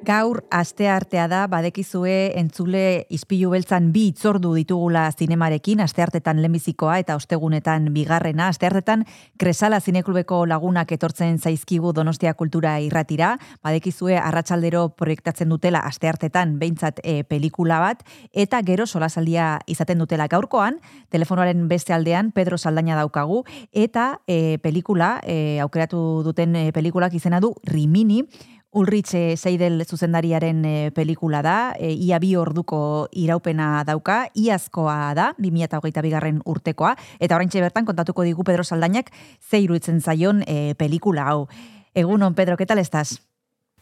Gaur aste artea da badekizue entzule ispilu beltzan bi itzordu ditugula zinemarekin asteartetan lehenbizikoa eta ostegunetan bigarrena. Asteartetan Kresala Zineklubeko lagunak etortzen zaizkigu Donostia Kultura Irratira. Badekizue arratsaldero proiektatzen dutela asteartetan behintzat e, pelikula bat eta gero solasaldia izaten dutela gaurkoan. Telefonoaren beste aldean Pedro Saldaña daukagu eta e, pelikula e, aukeratu duten e, pelikulak izena du Rimini Ulrich Seidel zuzendariaren e, pelikula da, e, ia bi orduko iraupena dauka, iazkoa da, 2008 bigarren urtekoa, eta oraintxe bertan kontatuko digu Pedro Saldainak zeiruitzen zaion e, pelikula hau. Egunon, Pedro, ¿qué tal estás?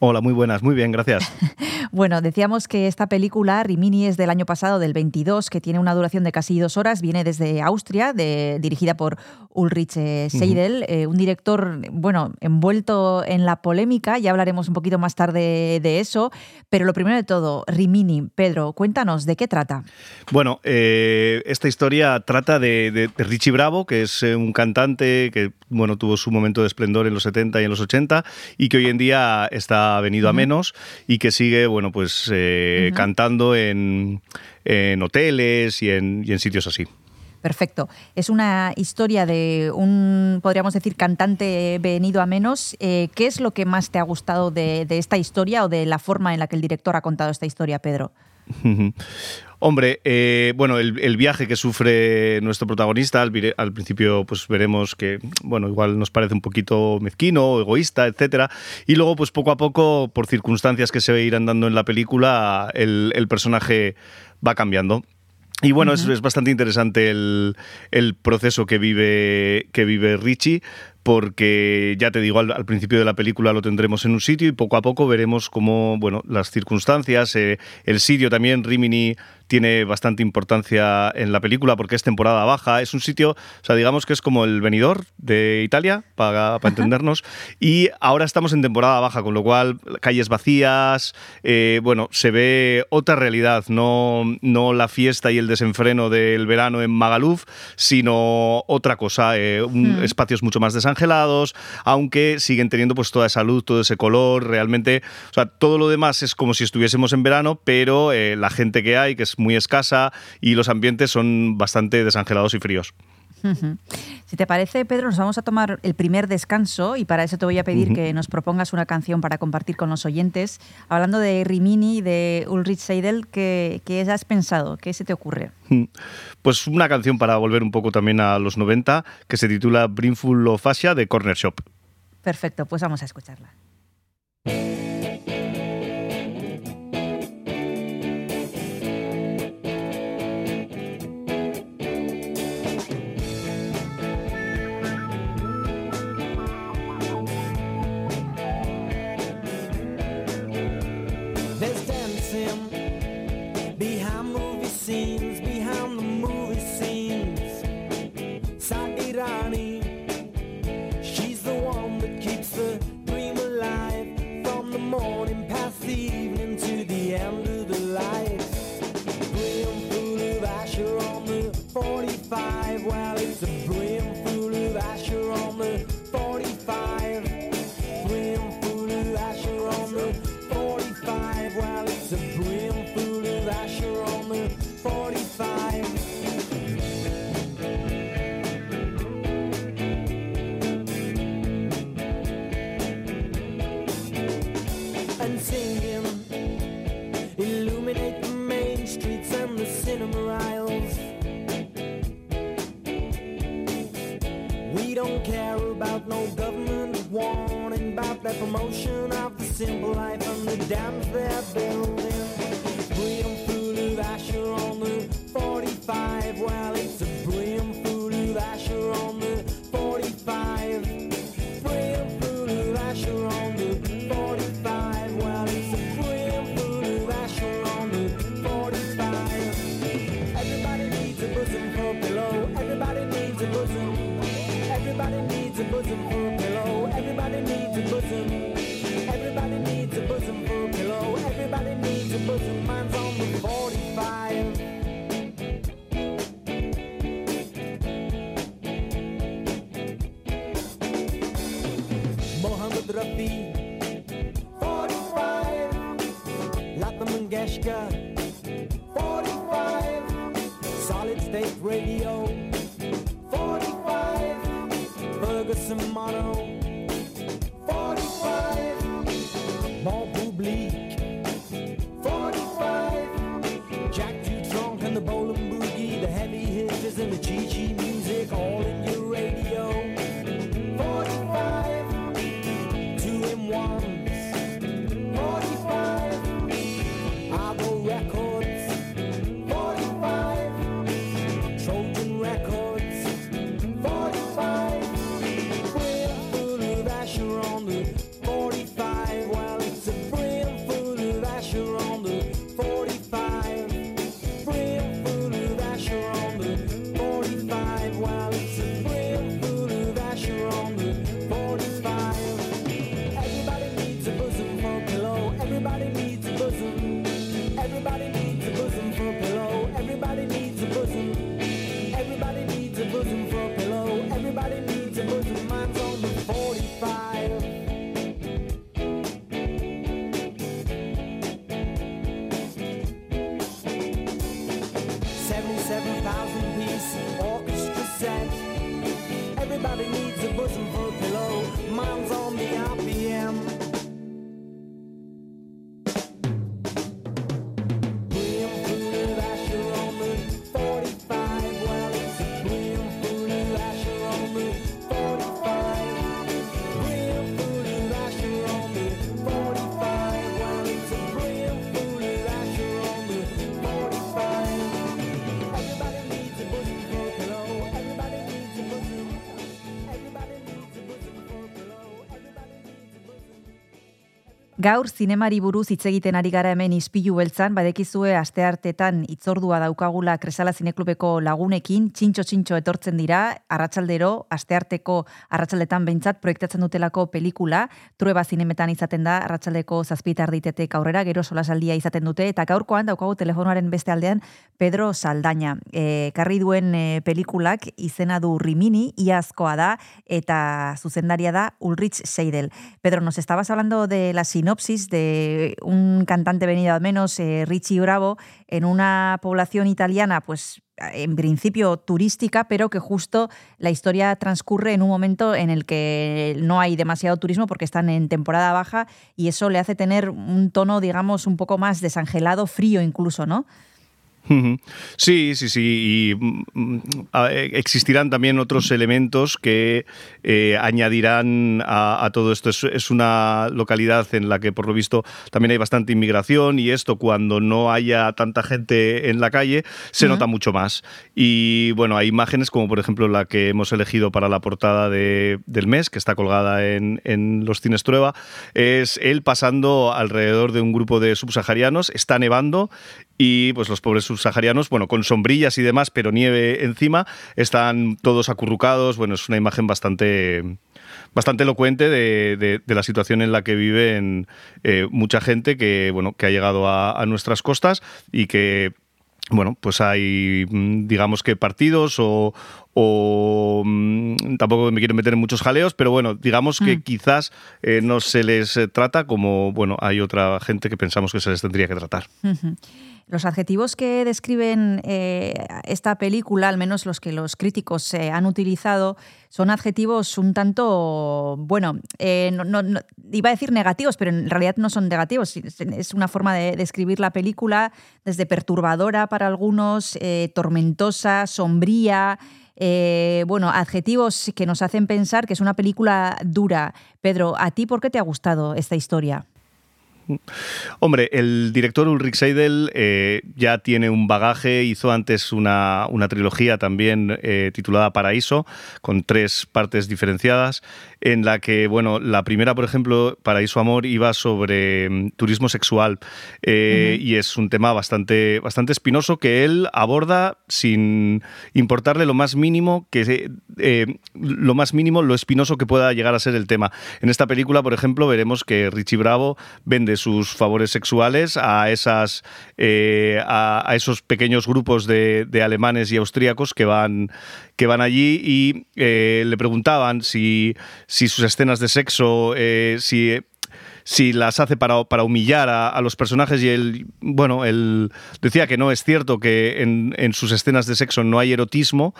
Hola, muy buenas, muy bien, gracias. bueno, decíamos que esta película, Rimini, es del año pasado, del 22, que tiene una duración de casi dos horas, viene desde Austria, de, dirigida por Ulrich eh, Seidel, eh, un director, bueno, envuelto en la polémica, ya hablaremos un poquito más tarde de eso, pero lo primero de todo, Rimini, Pedro, cuéntanos, ¿de qué trata? Bueno, eh, esta historia trata de, de, Richie Bravo, que es un cantante que, bueno, tuvo su momento de esplendor en los 70 y en los 80 y que hoy en día está ha venido a menos y que sigue, bueno, pues eh, cantando en, en hoteles y en, y en sitios así. Perfecto. Es una historia de un, podríamos decir, cantante venido a menos. Eh, ¿Qué es lo que más te ha gustado de, de, esta historia o de la forma en la que el director ha contado esta historia, Pedro? Hombre, eh, bueno, el, viaje que sufre nuestro protagonista, al, principio pues veremos que, bueno, igual nos parece un poquito mezquino, egoísta, etcétera, y luego pues poco a poco, por circunstancias que se irán dando en la película, el, personaje va cambiando. Y bueno, es, bastante interesante el, proceso que vive, que vive Richie, porque ya te digo, al, principio de la película lo tendremos en un sitio y poco a poco veremos cómo, bueno, las circunstancias, eh, el sitio también, Rimini tiene bastante importancia en la película porque es temporada baja. Es un sitio, o sea, digamos que es como el venidor de Italia, para, para entendernos. Y ahora estamos en temporada baja, con lo cual calles vacías, eh, bueno, se ve otra realidad, no, no la fiesta y el desenfreno del verano en Magaluf, sino otra cosa, eh, hmm. espacios mucho más desangelados, aunque siguen teniendo pues toda esa luz, todo ese color, realmente, o sea, todo lo demás es como si estuviésemos en verano, pero eh, la gente que hay, que es muy escasa y los ambientes son bastante desangelados y fríos. Si te parece, Pedro, nos vamos a tomar el primer descanso y para eso te voy a pedir que nos propongas una canción para compartir con los oyentes. Hablando de Rimini, de Ulrich Seidel, ¿qué, qué has pensado? ¿Qué se te ocurre? Pues una canción para volver un poco también a los 90 que se titula Brimful of Asia de Corner Shop. Perfecto, pues vamos a escucharla. Gaur zinemari buruz hitz egiten ari gara hemen ispilu beltzan, badekizue asteartetan itzordua daukagula Kresala Zineklubeko lagunekin, txintxo txintxo etortzen dira, arratsaldero, astearteko arratsaldetan behintzat proiektatzen dutelako pelikula, trueba zinemetan izaten da, arratsaldeko zazpitar ditetek aurrera, gero solasaldia izaten dute, eta gaurkoan daukagu telefonoaren beste aldean Pedro Saldaña. E, karri duen e, pelikulak izena du Rimini, iazkoa da, eta zuzendaria da Ulrich Seidel. Pedro, nos estabas hablando de la sinopsis de un cantante venido al menos, eh, Richie Bravo, en una población italiana, pues en principio turística, pero que justo la historia transcurre en un momento en el que no hay demasiado turismo porque están en temporada baja y eso le hace tener un tono, digamos, un poco más desangelado, frío incluso, ¿no? Sí, sí, sí. Y mm, eh, existirán también otros elementos que eh, añadirán a, a todo esto. Es, es una localidad en la que, por lo visto, también hay bastante inmigración y esto, cuando no haya tanta gente en la calle, se nota mucho más. Y bueno, hay imágenes como, por ejemplo, la que hemos elegido para la portada de- del mes, que está colgada en, en los cines Trueba. Es él pasando alrededor de un grupo de subsaharianos. Está nevando y pues los pobres subsaharianos, bueno, con sombrillas y demás, pero nieve encima, están todos acurrucados. Bueno, es una imagen bastante bastante elocuente de, de- de la situación en la que viven eh, mucha gente que bueno que ha llegado a, a nuestras costas y que bueno, pues hay, mm, digamos que partidos o, o, mm, tampoco me quiero meter en muchos jaleos, pero bueno, digamos que Mm. quizás eh, no se les eh, trata como, bueno, hay otra gente que pensamos que se les tendría que tratar. Los adjetivos que describen eh, esta película, al menos los que los críticos eh, han utilizado, son adjetivos un tanto, bueno, eh, no- iba a decir negativos, pero en realidad no son negativos. Es- una forma de describir la película desde perturbadora para algunos, tormentosa, sombría. bueno, adjetivos que nos hacen pensar que es una película dura. Pedro, ¿a ti por qué te ha gustado esta historia? Hombre, el director Ulrich Seidel eh, ya tiene un bagaje, hizo antes una, una trilogía también eh, titulada Paraíso, con tres partes diferenciadas, en la que, bueno, la primera, por ejemplo, Paraíso Amor, iba sobre mm, turismo sexual eh, y es un tema bastante, bastante espinoso que él aborda sin importarle lo más mínimo que lo más mínimo lo espinoso que pueda llegar a ser el tema. En esta película, por ejemplo, veremos que Richie Bravo vende sus favores sexuales a esas eh, a, esos pequeños grupos de, de alemanes y austríacos que van que van allí y eh, le preguntaban si, si sus escenas de sexo, eh, si si las hace para, para humillar a, a los personajes y él, bueno, él decía que no es cierto que en, en sus escenas de sexo no hay erotismo,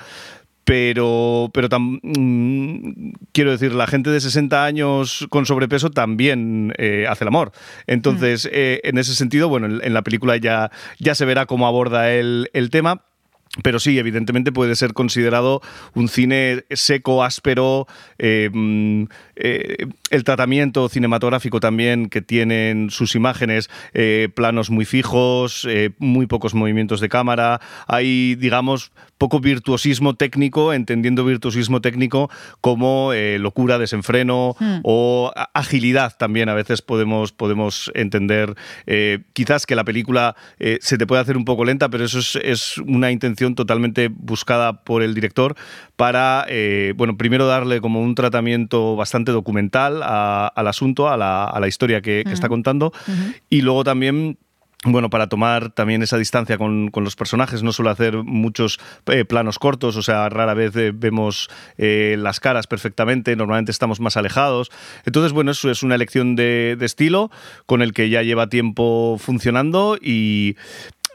pero, pero tam- mm, quiero decir, la gente de 60 años con sobrepeso también eh, hace el amor. Entonces, eh, en ese sentido, bueno, en, en la película ya, ya se verá cómo aborda el, el tema. Pero sí, evidentemente puede ser considerado un cine seco, áspero, eh, mm, eh, el tratamiento cinematográfico también que tienen sus imágenes, eh, planos muy fijos, muy pocos movimientos de cámara, hay, digamos, poco virtuosismo técnico, entendiendo virtuosismo técnico como locura, desenfreno Hmm. o agilidad también. A veces podemos, podemos entender quizás que la película se te puede hacer un poco lenta, pero eso es, es una intención totalmente buscada por el director para, eh, bueno, primero darle como un tratamiento bastante documental a- al asunto, a la, a la historia que, que está contando, y luego también bueno, para tomar también esa distancia con, con los personajes, no suele hacer muchos eh, planos cortos, o sea, rara vez eh, vemos eh, las caras perfectamente, normalmente estamos más alejados. Entonces, bueno, eso es una elección de, de estilo con el que ya lleva tiempo funcionando y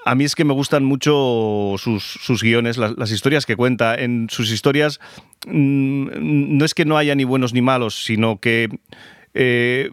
a mí es que me gustan mucho sus, sus guiones, las, las historias que cuenta. En sus historias mm, no es que no haya ni buenos ni malos, sino que... eh,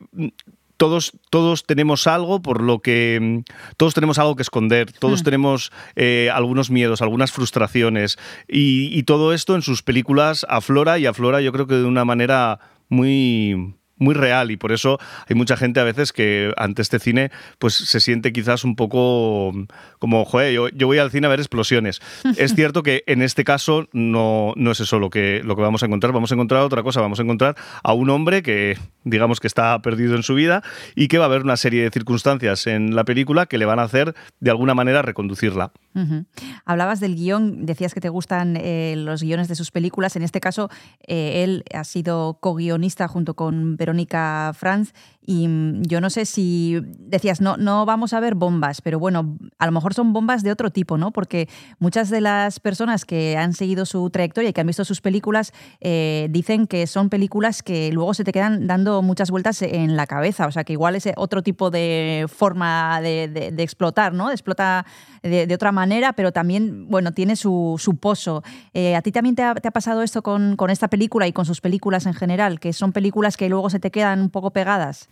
todos, todos tenemos algo por lo que todos tenemos algo que esconder, todos tenemos eh, algunos miedos, algunas frustraciones. Y, y todo esto en sus películas aflora y aflora yo creo que de una manera muy muy real y por eso hay mucha gente a veces que ante este cine pues se siente quizás un poco como, joder, yo, yo voy al cine a ver explosiones. es cierto que en este caso no, no es eso lo que, lo que vamos a encontrar, vamos a encontrar otra cosa, vamos a encontrar a un hombre que digamos que está perdido en su vida y que va a haber una serie de circunstancias en la película que le van a hacer de alguna manera reconducirla. Ujú. Hablabas del guion, decías que te gustan eh, los guiones de sus películas. En este caso, eh, él ha sido co-guionista junto con Verónica Franz. Y mm, yo no sé si decías, no, no vamos a ver bombas, pero bueno, a lo mejor son bombas de otro tipo, ¿no? Porque muchas de las personas que han seguido su trayectoria y que han visto sus películas eh, dicen que son películas que luego se te quedan dando muchas vueltas en la cabeza. O sea, que igual es otro tipo de forma de, explotar, ¿no? Explota de, otra manera, pero también, bueno, tiene su, su pozo. Eh, ¿A ti también te ha, te ha pasado esto con, con esta película y con sus películas en general? Que son películas que luego se te quedan un poco pegadas.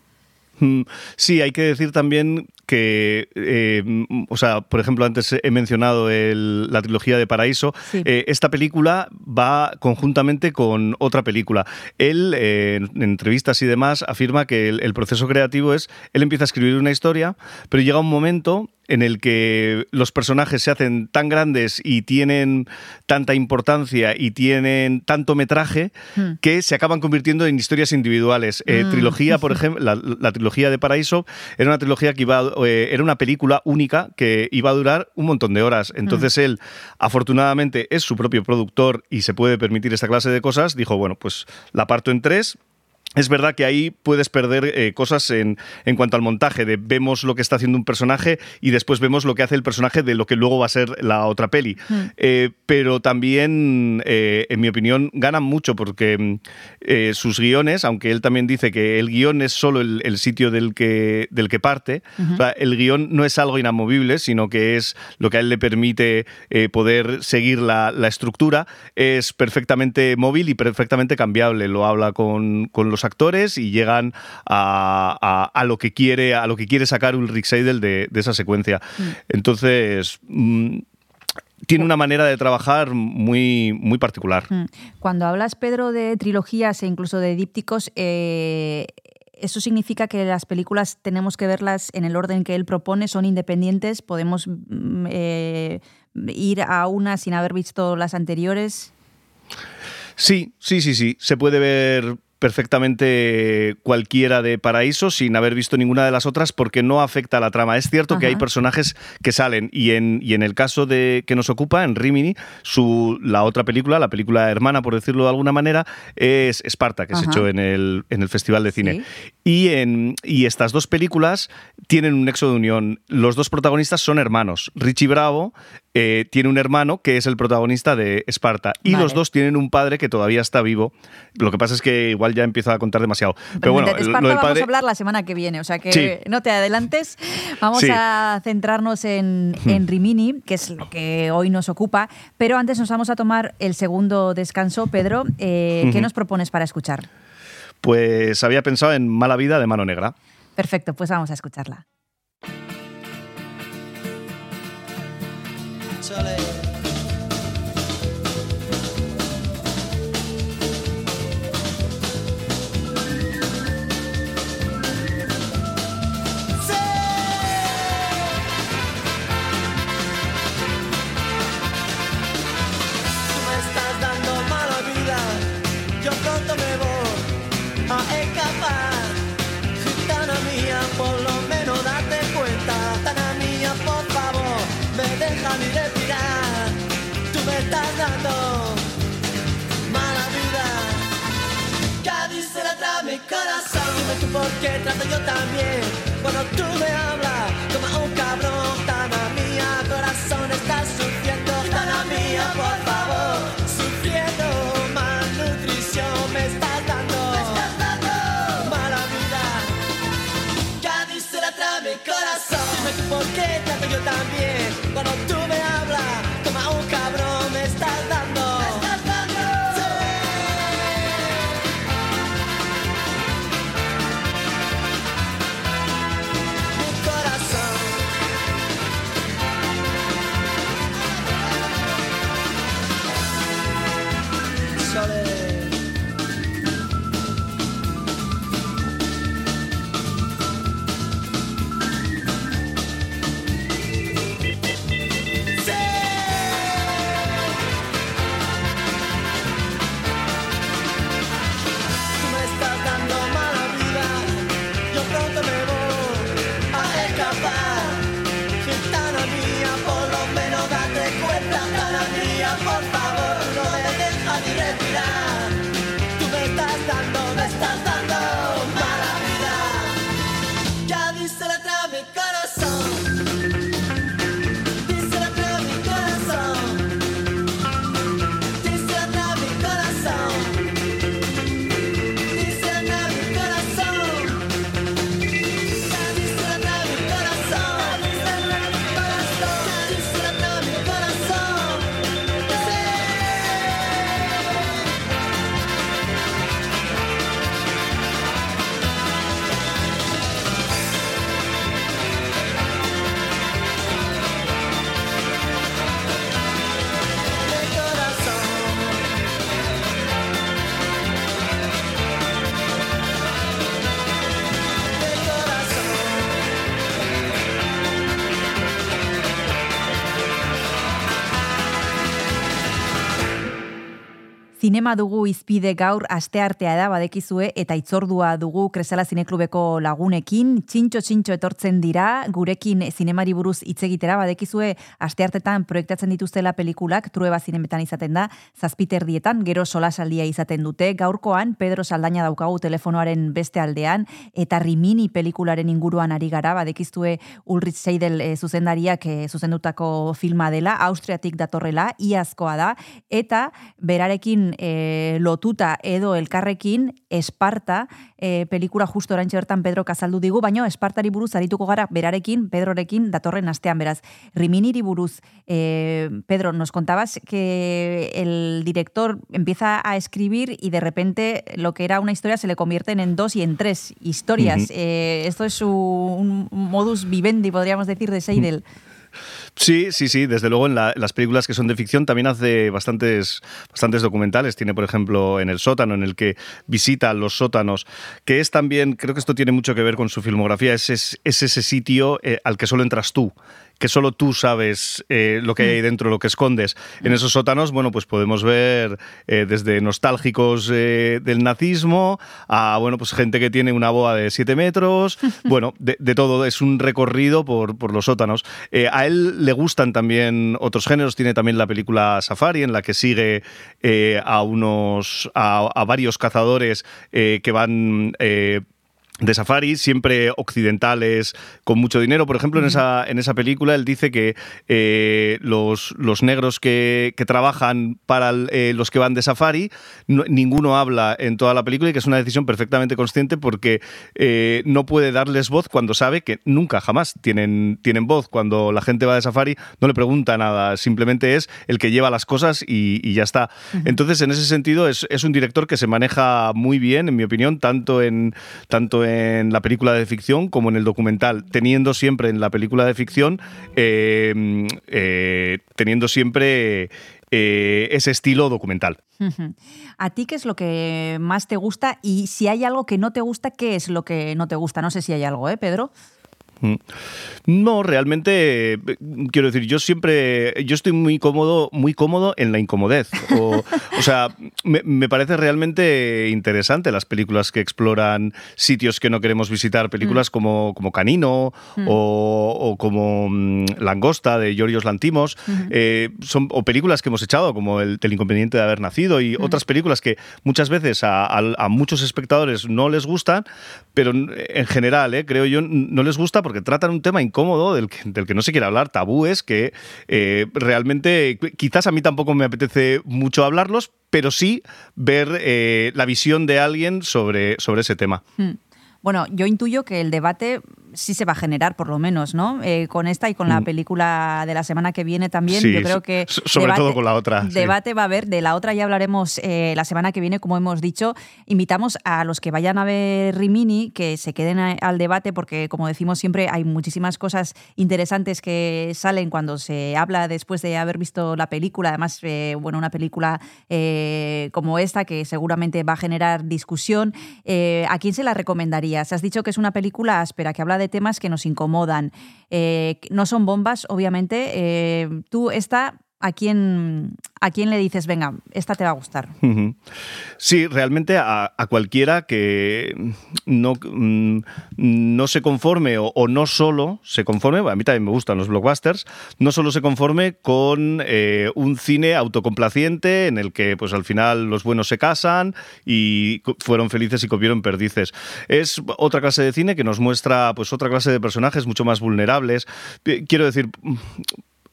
Mm, Sí, hay que decir también que, eh, mm, o sea, por ejemplo, antes he mencionado el- la trilogía de Paraíso. Sí. Eh, esta película va conjuntamente con otra película. Él, eh, en entrevistas y demás, afirma que el, el proceso creativo es, él empieza a escribir una historia, pero llega un momento en el que los personajes se hacen tan grandes y tienen tanta importancia y tienen tanto metraje Hmm. que se acaban convirtiendo en historias individuales. Eh, Mm. Trilogía, por ejemplo, la, la trilogía de Paraíso era una trilogía que iba, eh, era una película única que iba a durar un montón de horas. Entonces él, afortunadamente, es su propio productor y se puede permitir esta clase de cosas. Dijo, bueno, pues la parto en tres. Es verdad que ahí puedes perder eh, cosas en, en cuanto al montaje, de vemos lo que está haciendo un personaje y después vemos lo que hace el personaje de lo que luego va a ser la otra peli. Eh, pero también, eh, en mi opinión, ganan mucho porque mm, sus guiones, aunque él también dice que el guion es solo el, el sitio del que, del que parte, o sea, el guion no es algo inamovible, sino que es lo que a él le permite poder seguir la, la estructura, es perfectamente móvil y perfectamente cambiable. Lo habla con, con los actores y llegan a, a- a lo que quiere a lo que quiere sacar Ulrich Seidel de, de esa secuencia. Entonces mm, tiene una manera de trabajar muy, muy particular. Mm. Cuando hablas, Pedro, de trilogías e incluso de dípticos, eh, ¿eso significa que las películas tenemos que verlas en el orden que él propone? ¿Son independientes? ¿Podemos mm, eh, ir a una sin haber visto las anteriores? Sí, sí, sí, sí. Se puede ver perfectamente cualquiera de Paraíso sin haber visto ninguna de las otras porque no afecta a la trama. Es cierto que hay personajes que salen y en, y en el caso de que nos ocupa, en Rimini, su, la otra película, la película hermana, por decirlo de alguna manera, es Esparta, que se echó en el, en el Festival de Cine. Sí. Y, en, y estas dos películas tienen un nexo de unión. Los dos protagonistas son hermanos. Richie Bravo eh, tiene un hermano que es el protagonista de Esparta. Y Vale. los dos tienen un padre que todavía está vivo. Lo que pasa es que igual ya empiezo a contar demasiado. Pero bueno, de lo Esparta vamos a hablar la semana que viene, o sea que Sí. no te adelantes. Vamos Sí. a centrarnos en, en Rimini, que es lo que hoy nos ocupa, pero antes nos vamos a tomar el segundo descanso. Pedro, eh, ¿qué nos propones para escuchar? Pues había pensado en Mala Vida de Mano Negra. Perfecto, pues vamos a escucharla. Tú Dime tú por qué trato yo también. Cuando tú me hablas como un cabrón, Gitana mía, corazón está sufriendo. Gitana mía, por favor, sufriendo malnutrición me estás dando. Mala vida. Cádiz se la trae mi corazón. Dime tú por qué trato yo también. Zinema dugu izpide gaur asteartea da badekizue eta itzordua dugu Kresala Zineklubeko lagunekin, txintxo txintxo etortzen dira, gurekin zinemari buruz hitz egitera badekizue asteartetan proiektatzen dituztela pelikulak, trueba zinemetan izaten da, zazpiterdietan, gero solasaldia izaten dute, gaurkoan Pedro Saldaña daukagu telefonoaren beste aldean, eta Rimini pelikularen inguruan ari gara, badekizue Ulrich Seidel eh, zuzendariak eh, zuzendutako filma dela, Austriatik datorrela, iazkoa da, eta berarekin eh, lotuta edo elkarrekin Esparta eh, pelikula justo orantxe bertan Pedro kazaldu digu, baino Espartari buruz arituko gara berarekin, Pedrorekin datorren astean beraz. Riminiri buruz, eh, Pedro, nos contabas que el director empieza a escribir y de repente lo que era una historia se le convierten en dos y en tres historias. Eh, esto es un, un modus vivendi, podríamos decir, de Seidel. Sí, sí, sí. Desde luego en la- las películas que son de ficción también hace bastantes, bastantes documentales. Tiene, por ejemplo, en el sótano, en el que visita los sótanos, que es también, creo que esto tiene mucho que ver con su filmografía, es, es- es ese sitio eh, al que solo entras tú que solo tú sabes eh, lo que hay ahí dentro, lo que escondes. En esos sótanos, bueno, pues podemos ver eh, desde nostálgicos eh, del nazismo a, bueno, pues gente que tiene una boa de 7 metros, bueno, de, de todo. Es un recorrido por, por los sótanos. A él le gustan también otros géneros. Tiene también la película Safari, en la que sigue eh, a unos, a, varios cazadores eh, que van... de safari, siempre occidentales, con mucho dinero. Por ejemplo, en, esa, en esa película él dice que eh, los, los negros que, que trabajan para el- eh, los que van de safari, no- ninguno habla en toda la película y que es una decisión perfectamente consciente porque eh, no puede darles voz cuando sabe que nunca, jamás tienen, tienen voz. Cuando la gente va de safari no le pregunta nada, simplemente es el que lleva las cosas y, y ya está. Entonces, en ese sentido, es, es un director que se maneja muy bien, en mi opinión, tanto en, tanto en la película de ficción como en el documental, teniendo siempre en la película de ficción, eh, eh, teniendo siempre eh, ese estilo documental. ¿A ti qué es lo que más te gusta? Y si hay algo que no te gusta, ¿qué es lo que no te gusta? No sé si hay algo, ¿eh, Pedro? Mm. No, realmente, eh, quiero decir, yo siempre, yo estoy muy cómodo, muy cómodo en la incomodez. O, o sea, me, me parece realmente interesante las películas que exploran sitios que no queremos visitar, películas como, como Canino o, o como mm, Langosta de Giorgios Lantimos, eh, son, o películas que hemos echado como el, El inconveniente de haber nacido y otras películas que muchas veces a, a- a muchos espectadores no les gustan, pero en general, eh, creo yo, no les gusta porque tratan un tema incómodo del que, no se quiere hablar, tabúes que eh, realmente quizás a mí tampoco me apetece mucho hablarlos, pero sí ver eh, la visión de alguien sobre, sobre ese tema. Mm. Bueno, yo intuyo que el debate sí se va a generar, por lo menos, ¿no? Eh, con esta y con la Mm. película de la semana que viene también. Sí, yo creo que. so- sobre todo con la otra, sí. Debate va a haber. De la otra ya hablaremos eh, la semana que viene, como hemos dicho. Invitamos a los que vayan a ver Rimini que se queden a- al debate, porque, como decimos siempre, hay muchísimas cosas interesantes que salen cuando se habla después de haber visto la película. Además, eh, bueno, una película como esta que seguramente va a generar discusión. ¿A quién se la recomendarías? Has dicho que es una película áspera, que habla de temas que nos incomodan. Eh, no son bombas, obviamente. Eh, tú, esta, ¿a quién, ¿a quién le dices, venga, esta te va a gustar? Sí, realmente a, a cualquiera que no, mm, no se conforme o, no solo se conforme, a mí también me gustan los blockbusters, no solo se conforme con eh, un cine autocomplaciente en el que pues al final los buenos se casan y fueron felices y comieron perdices. Es otra clase de cine que nos muestra pues otra clase de personajes mucho más vulnerables. Quiero decir,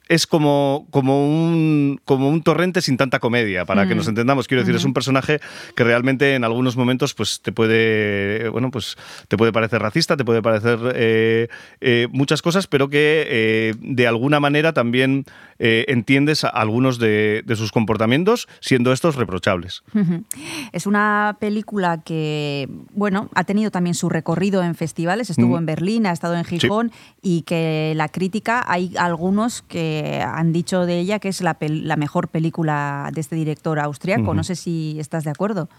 es como, como, un, como un torrente sin tanta comedia, para que Mm. nos entendamos. Quiero decir, es un personaje que realmente en algunos momentos pues, te, puede, bueno, pues, te puede parecer racista, te puede parecer eh, eh, muchas cosas, pero que eh, de alguna manera también eh, entiendes algunos de, de sus comportamientos, siendo estos reprochables. Es una película que, bueno, ha tenido también su recorrido en festivales, estuvo Mm. en Berlín, ha estado en Gijón y que la crítica, hay algunos que han dicho de ella que es la, mejor película de este director austriaco. No sé si estás de acuerdo.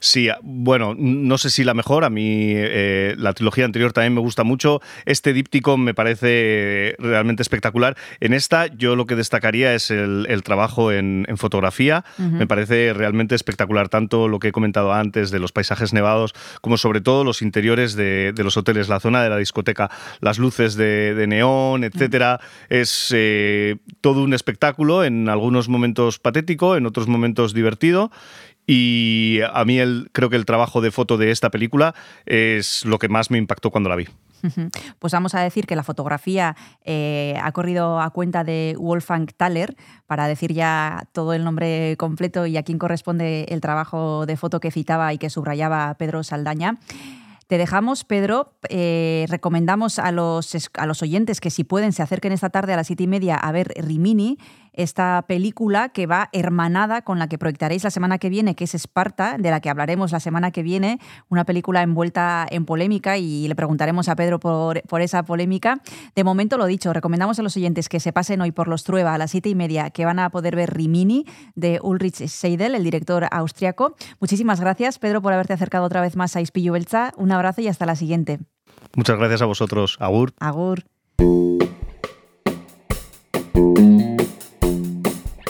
Sí, a- bueno, no sé si la mejor. A mí eh, la trilogía anterior también me gusta mucho. Este díptico me parece realmente espectacular. En esta yo lo que destacaría es el, el trabajo en, en fotografía. Me parece realmente espectacular, tanto lo que he comentado antes de los paisajes nevados, como sobre todo los interiores de, de los hoteles, la zona de la discoteca, las luces de, de neón, etcétera. Es eh, todo un espectáculo, en algunos momentos patético, en otros momentos divertido. Y a mí el, creo que el trabajo de foto de esta película es lo que más me impactó cuando la vi. Pues vamos a decir que la fotografía eh, ha corrido a cuenta de Wolfgang Thaler, para decir ya todo el nombre completo y a quién corresponde el trabajo de foto que citaba y que subrayaba Pedro Saldaña. Te dejamos, Pedro. Eh, recomendamos a los, a los oyentes que si pueden se acerquen esta tarde a las siete y media a ver Rimini, esta película que va hermanada con la que proyectaréis la semana que viene, que es Esparta, de la que hablaremos la semana que viene, una película envuelta en polémica y le preguntaremos a Pedro por, por esa polémica. De momento, lo dicho, recomendamos a los oyentes que se pasen hoy por los Trueba a las siete y media, que van a poder ver Rimini de Ulrich Seidel, el director austriaco. Muchísimas gracias, Pedro, por haberte acercado otra vez más a Ispillu Beltza. Un abrazo y hasta la siguiente. Muchas gracias a vosotros. Agur. Agur.